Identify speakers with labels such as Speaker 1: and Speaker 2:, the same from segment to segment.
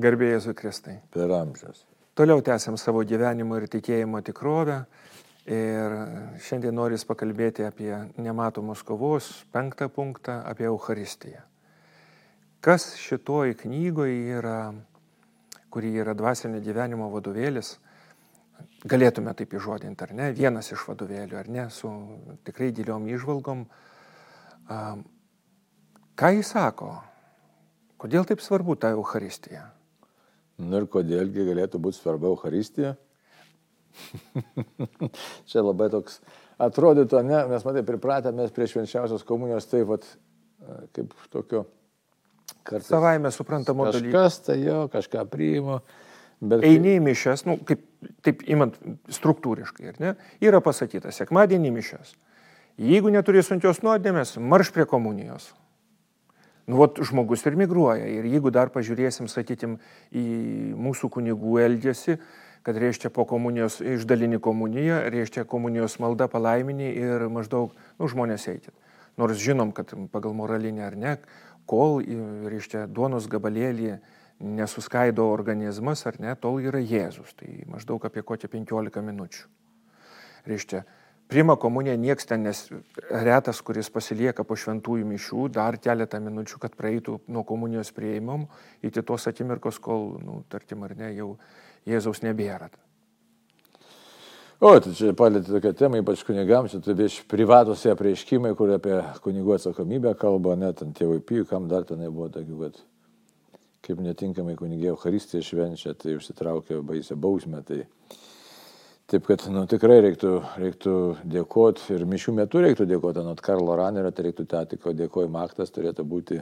Speaker 1: Garbėjai Jėzui Kristai.
Speaker 2: Per amžius.
Speaker 1: Toliau tęsiam savo gyvenimo ir tikėjimo tikrovę. Ir šiandien noris pakalbėti apie nematomos kovos penktą punktą, apie Euharistiją. Kas šitoj knygoje yra, kuri yra dvasinio gyvenimo vadovėlis, galėtume taip įžodinti, ar ne, vienas iš vadovėlių, ar ne, su tikrai giliom išvalgom. Ką jis sako? Kodėl taip svarbu ta Euharistija?
Speaker 2: Nu ir kodėlgi galėtų būti svarbu Euharistija? Čia labai toks atrodytų, ne, mes matai pripratę, mes prie švenčiausios komunijos taip pat kaip tokio
Speaker 1: kartais. Savaime suprantamo
Speaker 2: dalyko. Kažkas tai jo, kažką priima.
Speaker 1: Bet... Eini į mišęs, nu, kaip, taip imant struktūriškai, ar ne? Yra pasakyta, sekmadienį mišęs. Jeigu neturi sunkios nuodėmės, marš prie komunijos. Nu, vat, žmogus ir migruoja. Ir jeigu dar pažiūrėsim, sakytim, į mūsų kunigų elgesį, kad reiškia po komunijos išdalini komuniją, reiškia komunijos malda palaiminį ir maždaug, nu, žmonės eikit. Nors žinom, kad pagal moralinę ar ne, kol, reiškia, duonos gabalėlį nesuskaido organizmas ar ne, tol yra Jėzus. Tai maždaug apie kokią 15 minučių. Reiškia, Prima komuniją nieks ten, nes retas, kuris pasilieka po šventųjų mišių, dar keletą minučių, kad praeitų nuo komunijos prieimom iki tos akimirkos, kol, nu, tarkim, ar ne, jau Jėzaus nebėra.
Speaker 2: O, tai čia palėtė tokia tema, ypač kunigams, čia tai vieš privatus apreiškimai, kur apie kunigų atsakomybę kalba, net ant tėvai pijų, kam dar tenai buvo tokių, kad kaip netinkamai kunigė Euharistija švenčia, tai užsitraukia baisę bausmę. Tai Taip kad nu, tikrai reiktų, reiktų dėkoti ir mišių metu reiktų dėkoti, anot Karlo Ranerio, tai reiktų tą tik dėkojimo aktas turėtų būti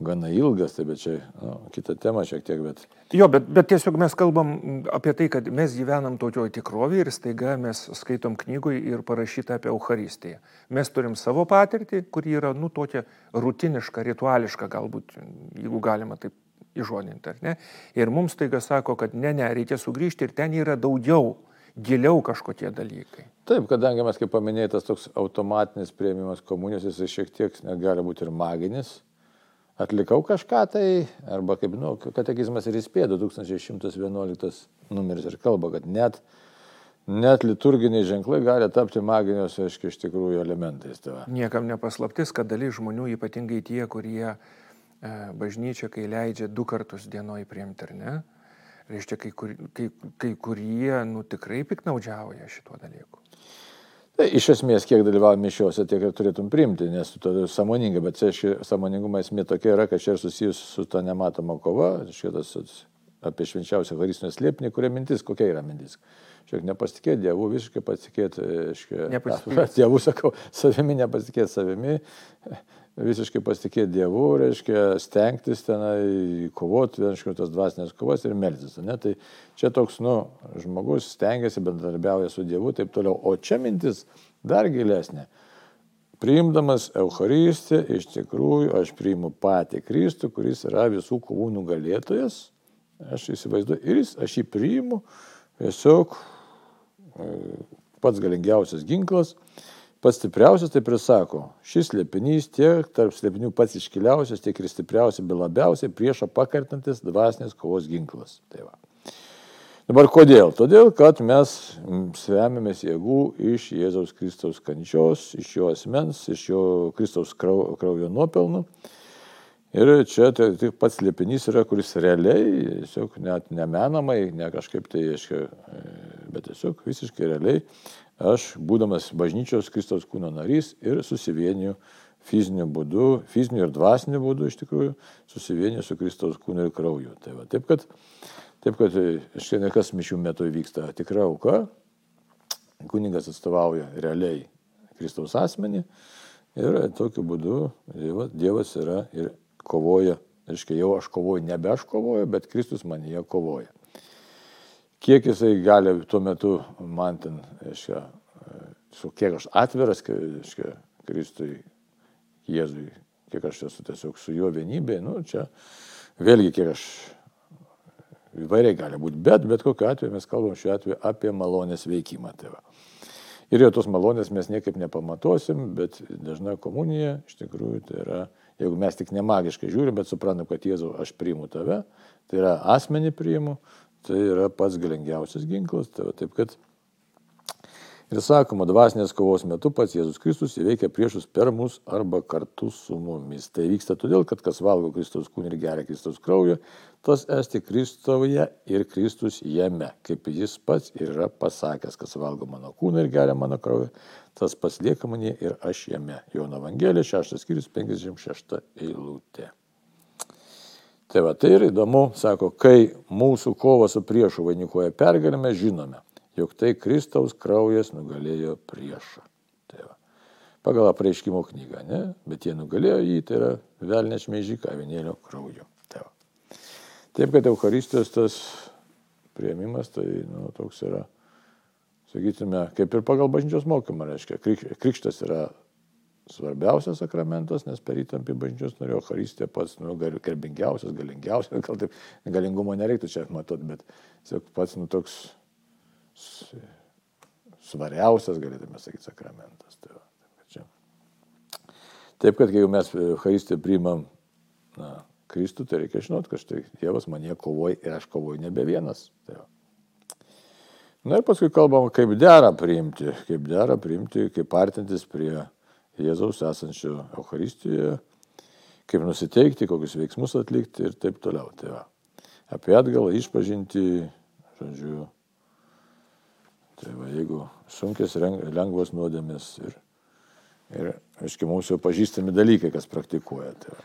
Speaker 2: gana ilgas, tai bet čia nu, kita tema šiek tiek, bet.
Speaker 1: Jo, bet, bet tiesiog mes kalbam apie tai, kad mes gyvenam tokioje tikrovėje ir staiga mes skaitom knygui ir parašyta apie Euharistiją. Mes turim savo patirtį, kuri yra, nu, tokia rutiniška, rituališka galbūt, jeigu galima taip įžodinti, ar ne? Ir mums taiga sako, kad ne, ne, reikia sugrįžti ir ten yra daugiau giliau kažkokie dalykai.
Speaker 2: Taip, kadangi mes, kaip paminėjai, tas toks automatinis prieimimas komunijos, jis šiek tiek gali būti ir maginis. Atlikau kažką tai, arba kaip, nu, katekizmas ir įspėjo 2111 numeris ir kalba, kad net, net liturginiai ženklai gali tapti maginios, aiškiai, iš tikrųjų elementais. Tava.
Speaker 1: Niekam nepaslaptis, kad dalis žmonių, ypatingai tie, kurie e, bažnyčia, kai leidžia du kartus dienoje priimti, ar ne, reiškia, kai, kur, kai, kai kurie nu, tikrai piknaudžiauja šituo dalyku.
Speaker 2: Tai iš esmės, kiek dalyvauji mišiuose, tiek ir turėtum priimti, nes tu tada samoningai, bet čia samoningumo esmė tokia yra, kad čia ir susijus su ta nematoma kova, šitas apie švenčiausią Haristinę slėpinį, kuria mintis, kokia yra mintis. Šiek nepasitikėti Dievu, visiškai pasitikėti,
Speaker 1: nepasitikėti.
Speaker 2: Dievu sakau, savimi nepasitikėti savimi, visiškai pasitikėti Dievu, reiškia stengtis tenai kovoti, reiškia tas dvasinės kovas ir melsis. Ne? Tai čia toks, nu, žmogus stengiasi, bendradarbiauja su Dievu, taip toliau. O čia mintis dar gilesnė. Priimdamas Eucharistiją, iš tikrųjų aš priimu patį Kristų, kuris yra visų kovų nugalėtojas. Aš įsivaizduoju ir jis, aš jį priimu, tiesiog e, pats galingiausias ginklas. Pats stipriausias taip ir sako, šis slėpinys tiek tarp slėpinių pats iškiliausias, tiek ir stipriausias, bei labiausiai priešą pakartantis dvasinės kovos ginklas. Tai va. Dabar kodėl? Todėl, kad mes svemiamės jėgų iš Jėzaus Kristaus kančios, iš jo asmens, iš jo Kristaus kraujo nuopelnų. Ir čia tai, tai pats liepinys yra, kuris realiai, tiesiog net nemenamai, ne kažkaip tai, aiškiai, bet tiesiog visiškai realiai aš, būdamas bažnyčios Kristaus kūno narys ir susivieniju fiziniu būdu, fiziniu ir dvasiniu būdu iš tikrųjų, susivieniju su Kristaus kūnu ir krauju. Tai va, taip kad, taip kad šiandien kas mišių metu vyksta tikra auka, kunigas atstovauja realiai Kristaus asmenį ir tokiu būdu Dievas, dievas yra ir kovoja, reiškia jau aš kovoju, nebe aš kovoju, bet Kristus manyje kovoja kiek jisai gali tuo metu man ten, aiškia, su kiek aš atviras, aiškia, Kristui, Jėzui, kiek aš esu tiesiog su juo vienybė, nu, čia vėlgi kiek aš įvairiai gali būti, bet bet kokiu atveju mes kalbam šiuo atveju apie malonės veikimą. Tai va. ir jo tos malonės mes niekaip nepamatosim, bet dažna komunija iš tikrųjų tai yra Jeigu mes tik nemagiškai žiūrim, bet suprantam, kad Jėzau, aš priimu tave, tai yra asmenį priimu, tai yra pats galingiausias ginklas. Tai taip kad Ir sakoma, dvasinės kovos metu pats Jėzus Kristus įveikia priešus per mus arba kartu su mumis. Tai vyksta todėl, kad kas valgo Kristaus kūnį ir geria Kristaus kraują, tas esti Kristoje ir Kristus jame, kaip jis pats ir yra pasakęs, kas valgo mano kūną ir geria mano kraują, tas pats lieka mane ir aš jame. Jono Evangelija, 6 skyrius, 56 eilutė. Tai va, tai ir įdomu, sako, kai mūsų kova su priešu vainikuoja pergalę, mes žinome jog tai Kristaus kraujas nugalėjo priešą. Tai va. Pagal apreiškimo knygą, ne? Bet jie nugalėjo jį, tai yra velnė šmeižyka avinėlio krauju. Tai va. Taip, kad Euharistijos tas prieimimas, tai nu, toks yra, sakytume, kaip ir pagal bažnyčios mokymą, reiškia, krikštas yra svarbiausias sakramentas, nes per įtampį bažnyčios norėjo, Euharistija pats, nu, garbingiausias, galingiausias, gal taip galingumo nereiktų čia matot, bet tiesiog pats, nu, toks svariausias, galėtume sakyti, sakramentas. Tai va, taip, kad čia. taip, kad jeigu mes Eucharistiją priimam na, Kristų, tai reikia žinoti, kad štai Dievas mane kovoja ir aš kovoju nebe vienas. Tai va. Na ir paskui kalbam, kaip dera priimti, kaip dera priimti, kaip artintis prie Jėzaus esančio Eucharistijoje, kaip nusiteikti, kokius veiksmus atlikti ir taip toliau. Tai va. Apie atgalą išpažinti, žodžiu, Tai va, jeigu sunkias, lengvas nuodėmės ir, ir aiškiai, mums jau pažįstami dalykai, kas praktikuoja. Tai va.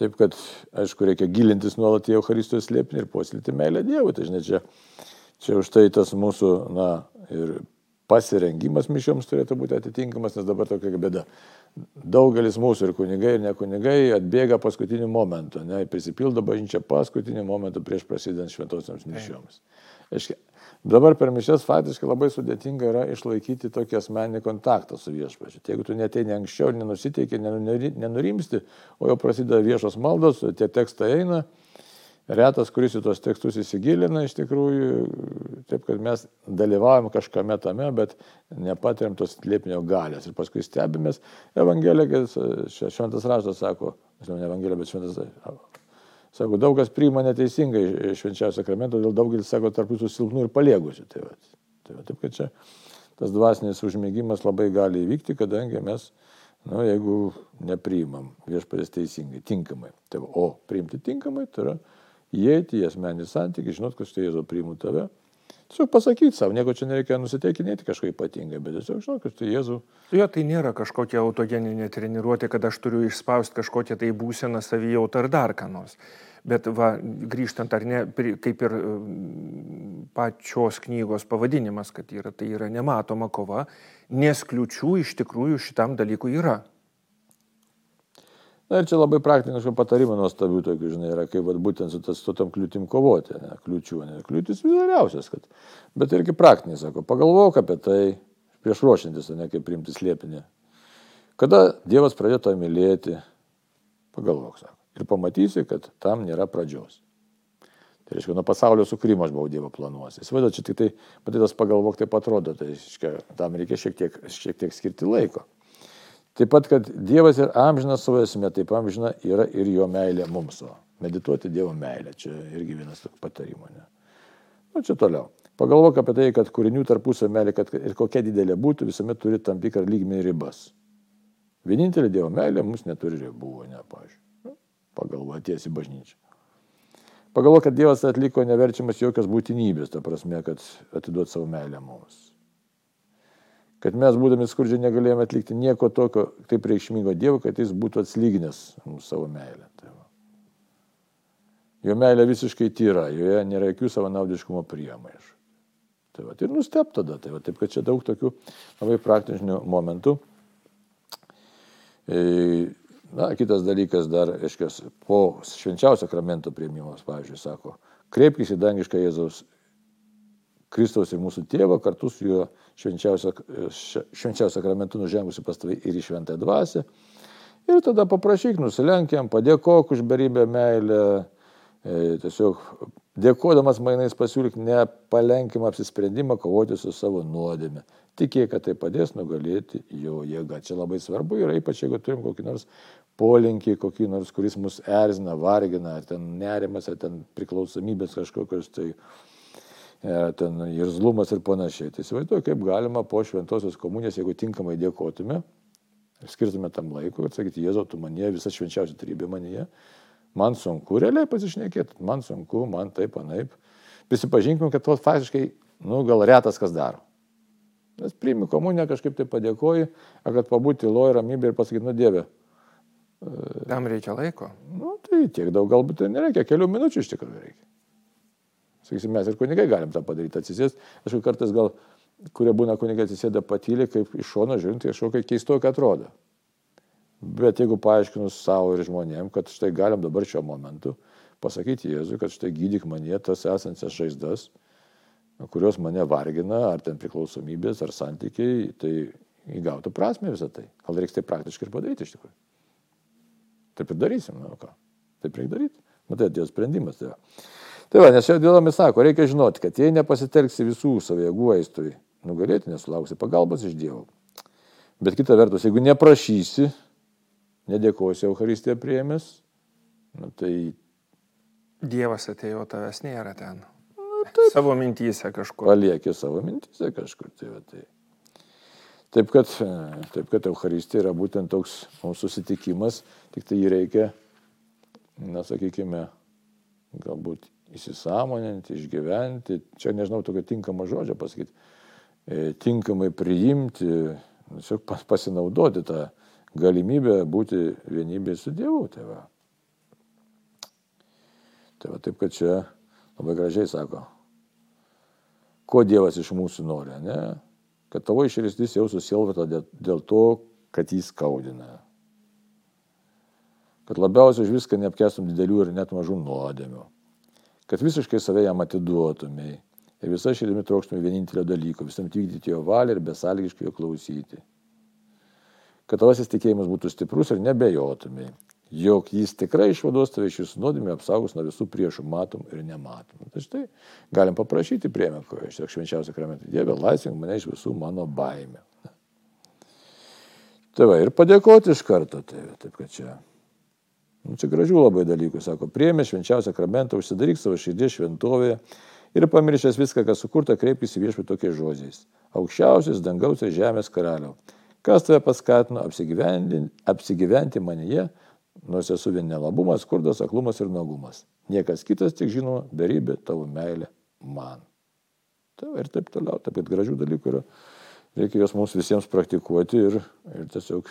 Speaker 2: Taip kad, aišku, reikia gilintis nuolat į Euharistijos slėpinį ir puoselėti meilę Dievui. Tai žinai, čia, čia už tai tas mūsų, na, ir pasirengimas mišioms turėtų būti atitinkamas, nes dabar tokia bėda. Daugelis mūsų ir kunigai, ir ne kunigai atbėga paskutiniu momentu, ne, prisipildo bažnyčia paskutiniu momentu prieš prasidant šventosiams mišioms. Aiškia, dabar per mišes faktiškai labai sudėtinga yra išlaikyti tokį asmeninį kontaktą su viešpačiu. Jeigu tu neteini anksčiau, nenusiteiki, nenurimsti, o jau prasideda viešos maldos, tie tekstai eina, retas, kuris į tuos tekstus įsigilina iš tikrųjų, taip kad mes dalyvaujam kažkame tame, bet nepatiriam tos liepinio galės. Ir paskui stebimės, Evangelijas, šventas raštas sako, ne Evangelija, bet šventas Sako, daug kas priima neteisingai švenčiausią sakramentą, todėl daugelis sako tarp jūsų silpnų ir paliegusių. Tai va, tai va, taip, kad čia tas dvasinis užmėgimas labai gali įvykti, kadangi mes, nu, jeigu nepriimam viešpatės teisingai, tinkamai. Tai o priimti tinkamai, tai yra įeiti į asmenį santykį, žinot, kad štai Jėzau priimu tave, Tiesiog pasakyti savo, nieko čia nereikia nusiteikinėti kažko ypatingai, bet tiesiog žinok, kad tai Jėzų.
Speaker 1: Jo, tai nėra kažkokia autogeninė treniruotė, kad aš turiu išspausti kažkokią tai būseną savijautą ar dar ką nors. Bet va, grįžtant ar ne, kaip ir mm, pačios knygos pavadinimas, kad yra, tai yra nematoma kova, nes kliučių iš tikrųjų šitam dalykui yra.
Speaker 2: Na ir čia labai praktiniškų patarimų nuostabių tokių, žinai, yra, kaip vat, būtent su, tas, su tom kliūtim kovoti, ne, kliūčių, ne, kliūtis įvairiausias, kad, bet irgi praktiniai, sako, pagalvok apie tai, prieš ruošiantis, ne kaip priimti slėpinį. Kada Dievas pradėjo to mylėti, pagalvok, sako, ir pamatysi, kad tam nėra pradžios. Tai reiškia, nuo pasaulio sukūrimo aš buvau Dievo planuose. Įsivaizduoju, čia tik tai, matytas pagalvok, taip atrodo, tai reiškia, tam reikia šiek tiek, šiek tiek skirti laiko. Taip pat, kad Dievas ir amžinas savo esmė, taip amžina yra ir jo meilė mums. O medituoti Dievo meilę, čia irgi vienas patarimo. Ne? Nu, čia toliau. Pagalvok apie tai, kad kūrinių tarpusio meilė, kad ir kokia didelė būtų, visuomet turi tam tikrą lygmenį ribas. Vienintelė Dievo meilė mums neturi ribų, ne, pažiūrėjau. Nu, pagalvok tiesiai bažnyčią. Pagalvok, kad Dievas atliko neverčiamas jokios būtinybės, ta prasme, kad atiduot savo meilę mums kad mes būdami skurdžiai negalėjome atlikti nieko tokio taip reikšmingo Dievo, kad jis būtų atslyginęs mums savo meilę. Tai va. jo meilė visiškai tyra, joje nėra jokių savanaudiškumo priemaišų. Tai va, ir nustep tada, tai va, taip kad čia daug tokių labai praktinių momentų. E, na, kitas dalykas dar, aiškiai, po švenčiausio sakramento prieimimas, pavyzdžiui, sako, kreipkis į dangišką Jėzaus Kristaus ir mūsų tėvą kartu su juo švenčiausio sakramentu nužengusi pas tavai ir į šventąją dvasę. Ir tada paprašyk, nusilenkiam, padėkok už beribę meilę, e, tiesiog Dėkodamas mainais pasiūlyk nepalenkimą apsisprendimą kovoti su savo nuodėme. Tikėk, kad tai padės nugalėti jo jėgą. Čia labai svarbu yra, ypač jeigu turim kokį nors polinkį, kokį nors, kuris mus erzina, vargina, ar ten nerimas, ar ten priklausomybės kažkokios, tai ten irzlumas ir panašiai. Tai įsivaizduoju, kaip galima po šventosios komunijos, jeigu tinkamai dėkotume, skirtume tam laiko ir sakyti, Jėzau, tu manie, visa švenčiausia trybė manie, man sunku realiai pasišnekėti, man sunku, man taip, anaip. Prisipažinkime, kad to faktiškai, nu, gal retas kas daro. Nes priimi komuniją, kažkaip tai padėkoji, ar kad pabūti loja ramybė ir pasakyti, nu Dieve.
Speaker 1: Tam reikia laiko.
Speaker 2: Nu, tai tiek daug galbūt tai nereikia, kelių minučių iš tikrųjų reikia. Sakysim, mes ir kunigai galim tą padaryti, atsisės. Aš kartais gal, kurie būna kunigai atsisėda patylį, kaip iš šono žiūrint, kažkokia keistokia atrodo. Bet jeigu paaiškinus savo ir žmonėm, kad štai galim dabar šiuo momentu pasakyti Jėzui, kad štai gydyk manie tas esančias žaizdas, kurios mane vargina, ar ten priklausomybės, ar santykiai, tai įgautų prasme visą tai. Gal reiks tai praktiškai ir padaryti iš tikrųjų. Taip ir darysim, na ką. Taip reikia daryti. Matai, atėjo sprendimas. Tai, tai va, nes čia dėlami sako, reikia žinoti, kad jei nepasitelksi visų savo jėgų aistui nugalėti, nesulauksi pagalbos iš Dievo. Bet kita vertus, jeigu neprašysi, nedėkosi Euharistiją priėmęs, nu, tai...
Speaker 1: Dievas atėjo, tavęs nėra ten. Nu, taip, savo mintyse kažkur.
Speaker 2: Paliekė savo mintyse kažkur. Tai, va, tai. Taip kad, taip kad Euharistija yra būtent toks mūsų susitikimas, tik tai jį reikia, na sakykime, galbūt įsisamoninti, išgyventi, čia nežinau tokio tinkamo žodžio pasakyti, e, tinkamai priimti, tiesiog pasinaudoti tą galimybę būti vienybėje su Dievu. Tai va. tai va taip, kad čia labai gražiai sako, ko Dievas iš mūsų nori, ne? kad tavo iširdis jau susilvata dėl to, kad jis skaudina. Kad labiausiai už viską neapkestum didelių ir net mažų nuodėmių. Kad visiškai save jam atiduotumai ir visą širdimi trokštumai vienintelio dalyko, visam vykdyti jo valią ir besąlygiškai jo klausyti kad tavasis tikėjimas būtų stiprus ir nebejotumai, jog jis tikrai išvaduos tave iš jūsų nuodėmė, apsaugos nuo visų priešų, matom ir nematom. Tai štai galim paprašyti priemę, ko iš tiek švenčiausią kramentą. Dieve, laisvink mane iš visų mano baimė. Tai va, ir padėkoti iš karto, tai, taip kad čia. Nu, čia gražių labai dalykų, sako, priemė švenčiausią kramentą, užsidaryk savo širdį šventovėje ir pamiršęs viską, kas sukurta, kreipkis į viešpį tokiais žodžiais. Aukščiausias dangaus ir žemės karaliau Kas tave paskatino apsigyventi, apsigyventi manyje, nors esu vien nelabumas, skurdas, aklumas ir nuogumas. Niekas kitas tik žino darybė tavo meilė man. Tai ir taip toliau, taip pat gražių dalykų yra. Reikia juos mums visiems praktikuoti ir, ir tiesiog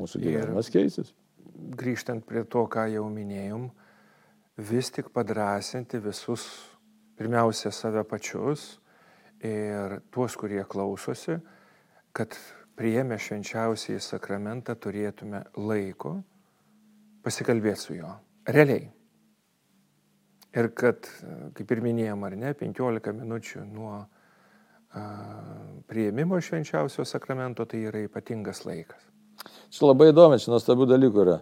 Speaker 2: mūsų gyvenimas keisis.
Speaker 1: Grįžtant prie to, ką jau minėjom, vis tik padrasinti visus, pirmiausia, save pačius ir tuos, kurie klausosi, kad prieėmę švenčiausiai sakramentą turėtume laiko pasikalbėti su juo. Realiai. Ir kad, kaip ir minėjom, ar ne, 15 minučių nuo a, prieimimo švenčiausio sakramento tai yra ypatingas laikas.
Speaker 2: Čia labai įdomi, čia nuostabių dalykų yra,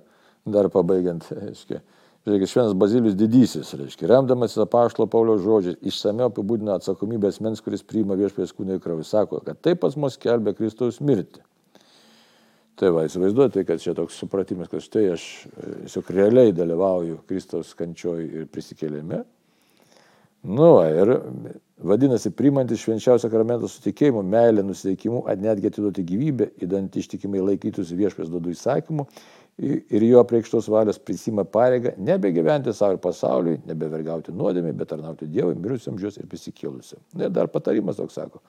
Speaker 2: dar pabaigiant. Aiškiai. Žiūrėkit, šventas Bazilijus didysis, reiškia, remdamasis apaštalo Paulio žodžiais, išsameu apibūdina atsakomybę asmens, kuris priima viešpės kūną į kraują. Sako, kad taip pas mus kelbė Kristaus mirtį. Tai va, įsivaizduojate, kad čia toks supratimas, kad štai aš e, tiesiog realiai dalyvauju Kristaus kančioj ir prisikėlėme. Nu, va, ir vadinasi, priimantis švenčiausią sakramentą su tikėjimu, meilė, nusiteikimu, ar netgi atiduoti gyvybę, įdant ištikimai laikytųsi viešpės duodų įsakymų ir jo priekštos valios prisima pareigą nebegyventi savo ir pasauliui, nebevergauti nuodėmė, bet tarnauti Dievui, mirusiam žios ir prisikėlusiam. Ir dar patarimas toks sako.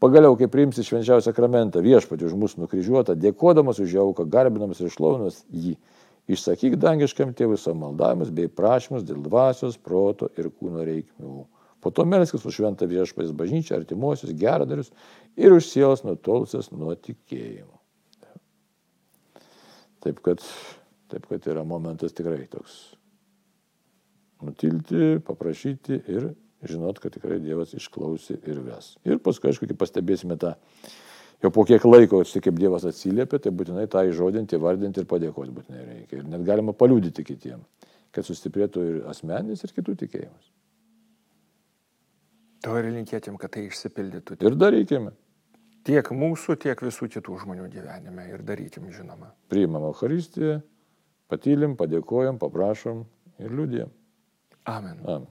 Speaker 2: Pagaliau, kai priimsi švenčiausią sakramentą viešpatį už mūsų nukryžiuotą, dėkodamas už jauką, garbinamas ir šlovinamas jį, išsakyk dangiškam tėvui savo maldavimus bei prašymus dėl dvasios, proto ir kūno reikmių. Po to melskis už šventą viešpatės bažnyčią, artimuosius, geradarius ir už sielas nutolusias nuo tikėjimo. Taip kad, taip kad yra momentas tikrai toks. Nutilti, paprašyti ir žinot, kad tikrai Dievas išklausė ir ves. Ir paskui, aišku, pastebėsime tą, Jau po kiek laiko, tik kaip Dievas atsiliepia, tai būtinai tą įžodinti, vardinti ir padėkoti būtinai reikia. Ir net galima paliūdyti kitiem, kad sustiprėtų ir asmeninis, ir kitų tikėjimas.
Speaker 1: To ir linkėtum, kad tai išsipildytų.
Speaker 2: Ir darykime.
Speaker 1: Tiek mūsų, tiek visų kitų žmonių gyvenime. Ir darykim, žinoma.
Speaker 2: Priimam Euharistiją, patylim, padėkojam, paprašom ir liūdėjom.
Speaker 1: Amen.
Speaker 2: Amen.